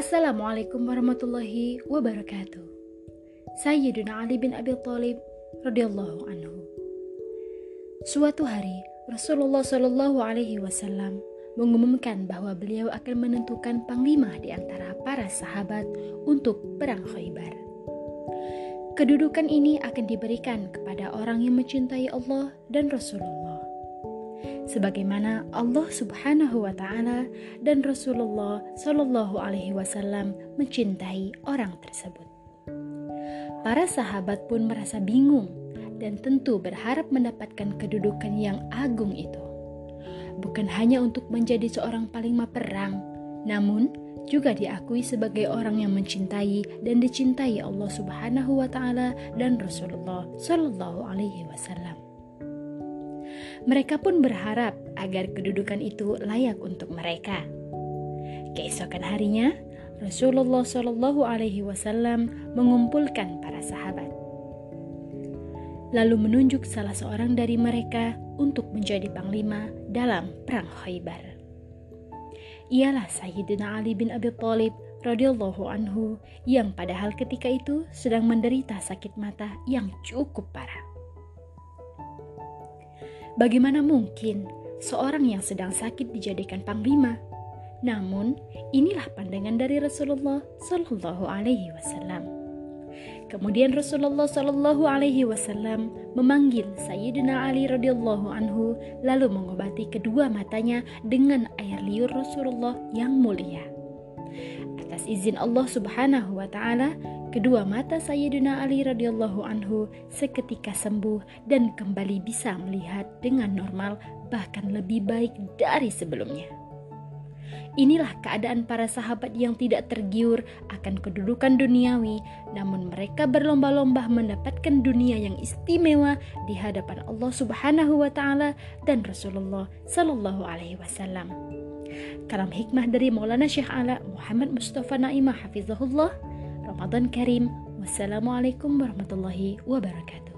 Assalamualaikum warahmatullahi wabarakatuh. Sayyidina Ali bin Abi Thalib radhiyallahu anhu. Suatu hari, Rasulullah Shallallahu alaihi wasallam mengumumkan bahwa beliau akan menentukan panglima di antara para sahabat untuk perang Khaybar. Kedudukan ini akan diberikan kepada orang yang mencintai Allah dan Rasulullah sebagaimana Allah Subhanahu wa taala dan Rasulullah Shallallahu alaihi wasallam mencintai orang tersebut. Para sahabat pun merasa bingung dan tentu berharap mendapatkan kedudukan yang agung itu. Bukan hanya untuk menjadi seorang paling perang, namun juga diakui sebagai orang yang mencintai dan dicintai Allah Subhanahu wa taala dan Rasulullah Shallallahu alaihi wasallam. Mereka pun berharap agar kedudukan itu layak untuk mereka. Keesokan harinya, Rasulullah Shallallahu Alaihi Wasallam mengumpulkan para sahabat, lalu menunjuk salah seorang dari mereka untuk menjadi panglima dalam perang Khaybar. Ialah Sayyidina Ali bin Abi Thalib radhiyallahu anhu yang padahal ketika itu sedang menderita sakit mata yang cukup parah. Bagaimana mungkin seorang yang sedang sakit dijadikan panglima? Namun, inilah pandangan dari Rasulullah Shallallahu Alaihi Wasallam. Kemudian Rasulullah Shallallahu Alaihi Wasallam memanggil Sayyidina Ali radhiyallahu anhu lalu mengobati kedua matanya dengan air liur Rasulullah yang mulia. Atas izin Allah Subhanahu wa taala, Kedua mata Sayyidina Ali radhiyallahu anhu seketika sembuh dan kembali bisa melihat dengan normal bahkan lebih baik dari sebelumnya. Inilah keadaan para sahabat yang tidak tergiur akan kedudukan duniawi, namun mereka berlomba-lomba mendapatkan dunia yang istimewa di hadapan Allah Subhanahu wa taala dan Rasulullah sallallahu alaihi wasallam. كلام هيك مهدري مولانا شيخ علاء محمد مصطفى نائمة حفظه الله. رمضان كريم. والسلام عليكم ورحمة الله وبركاته.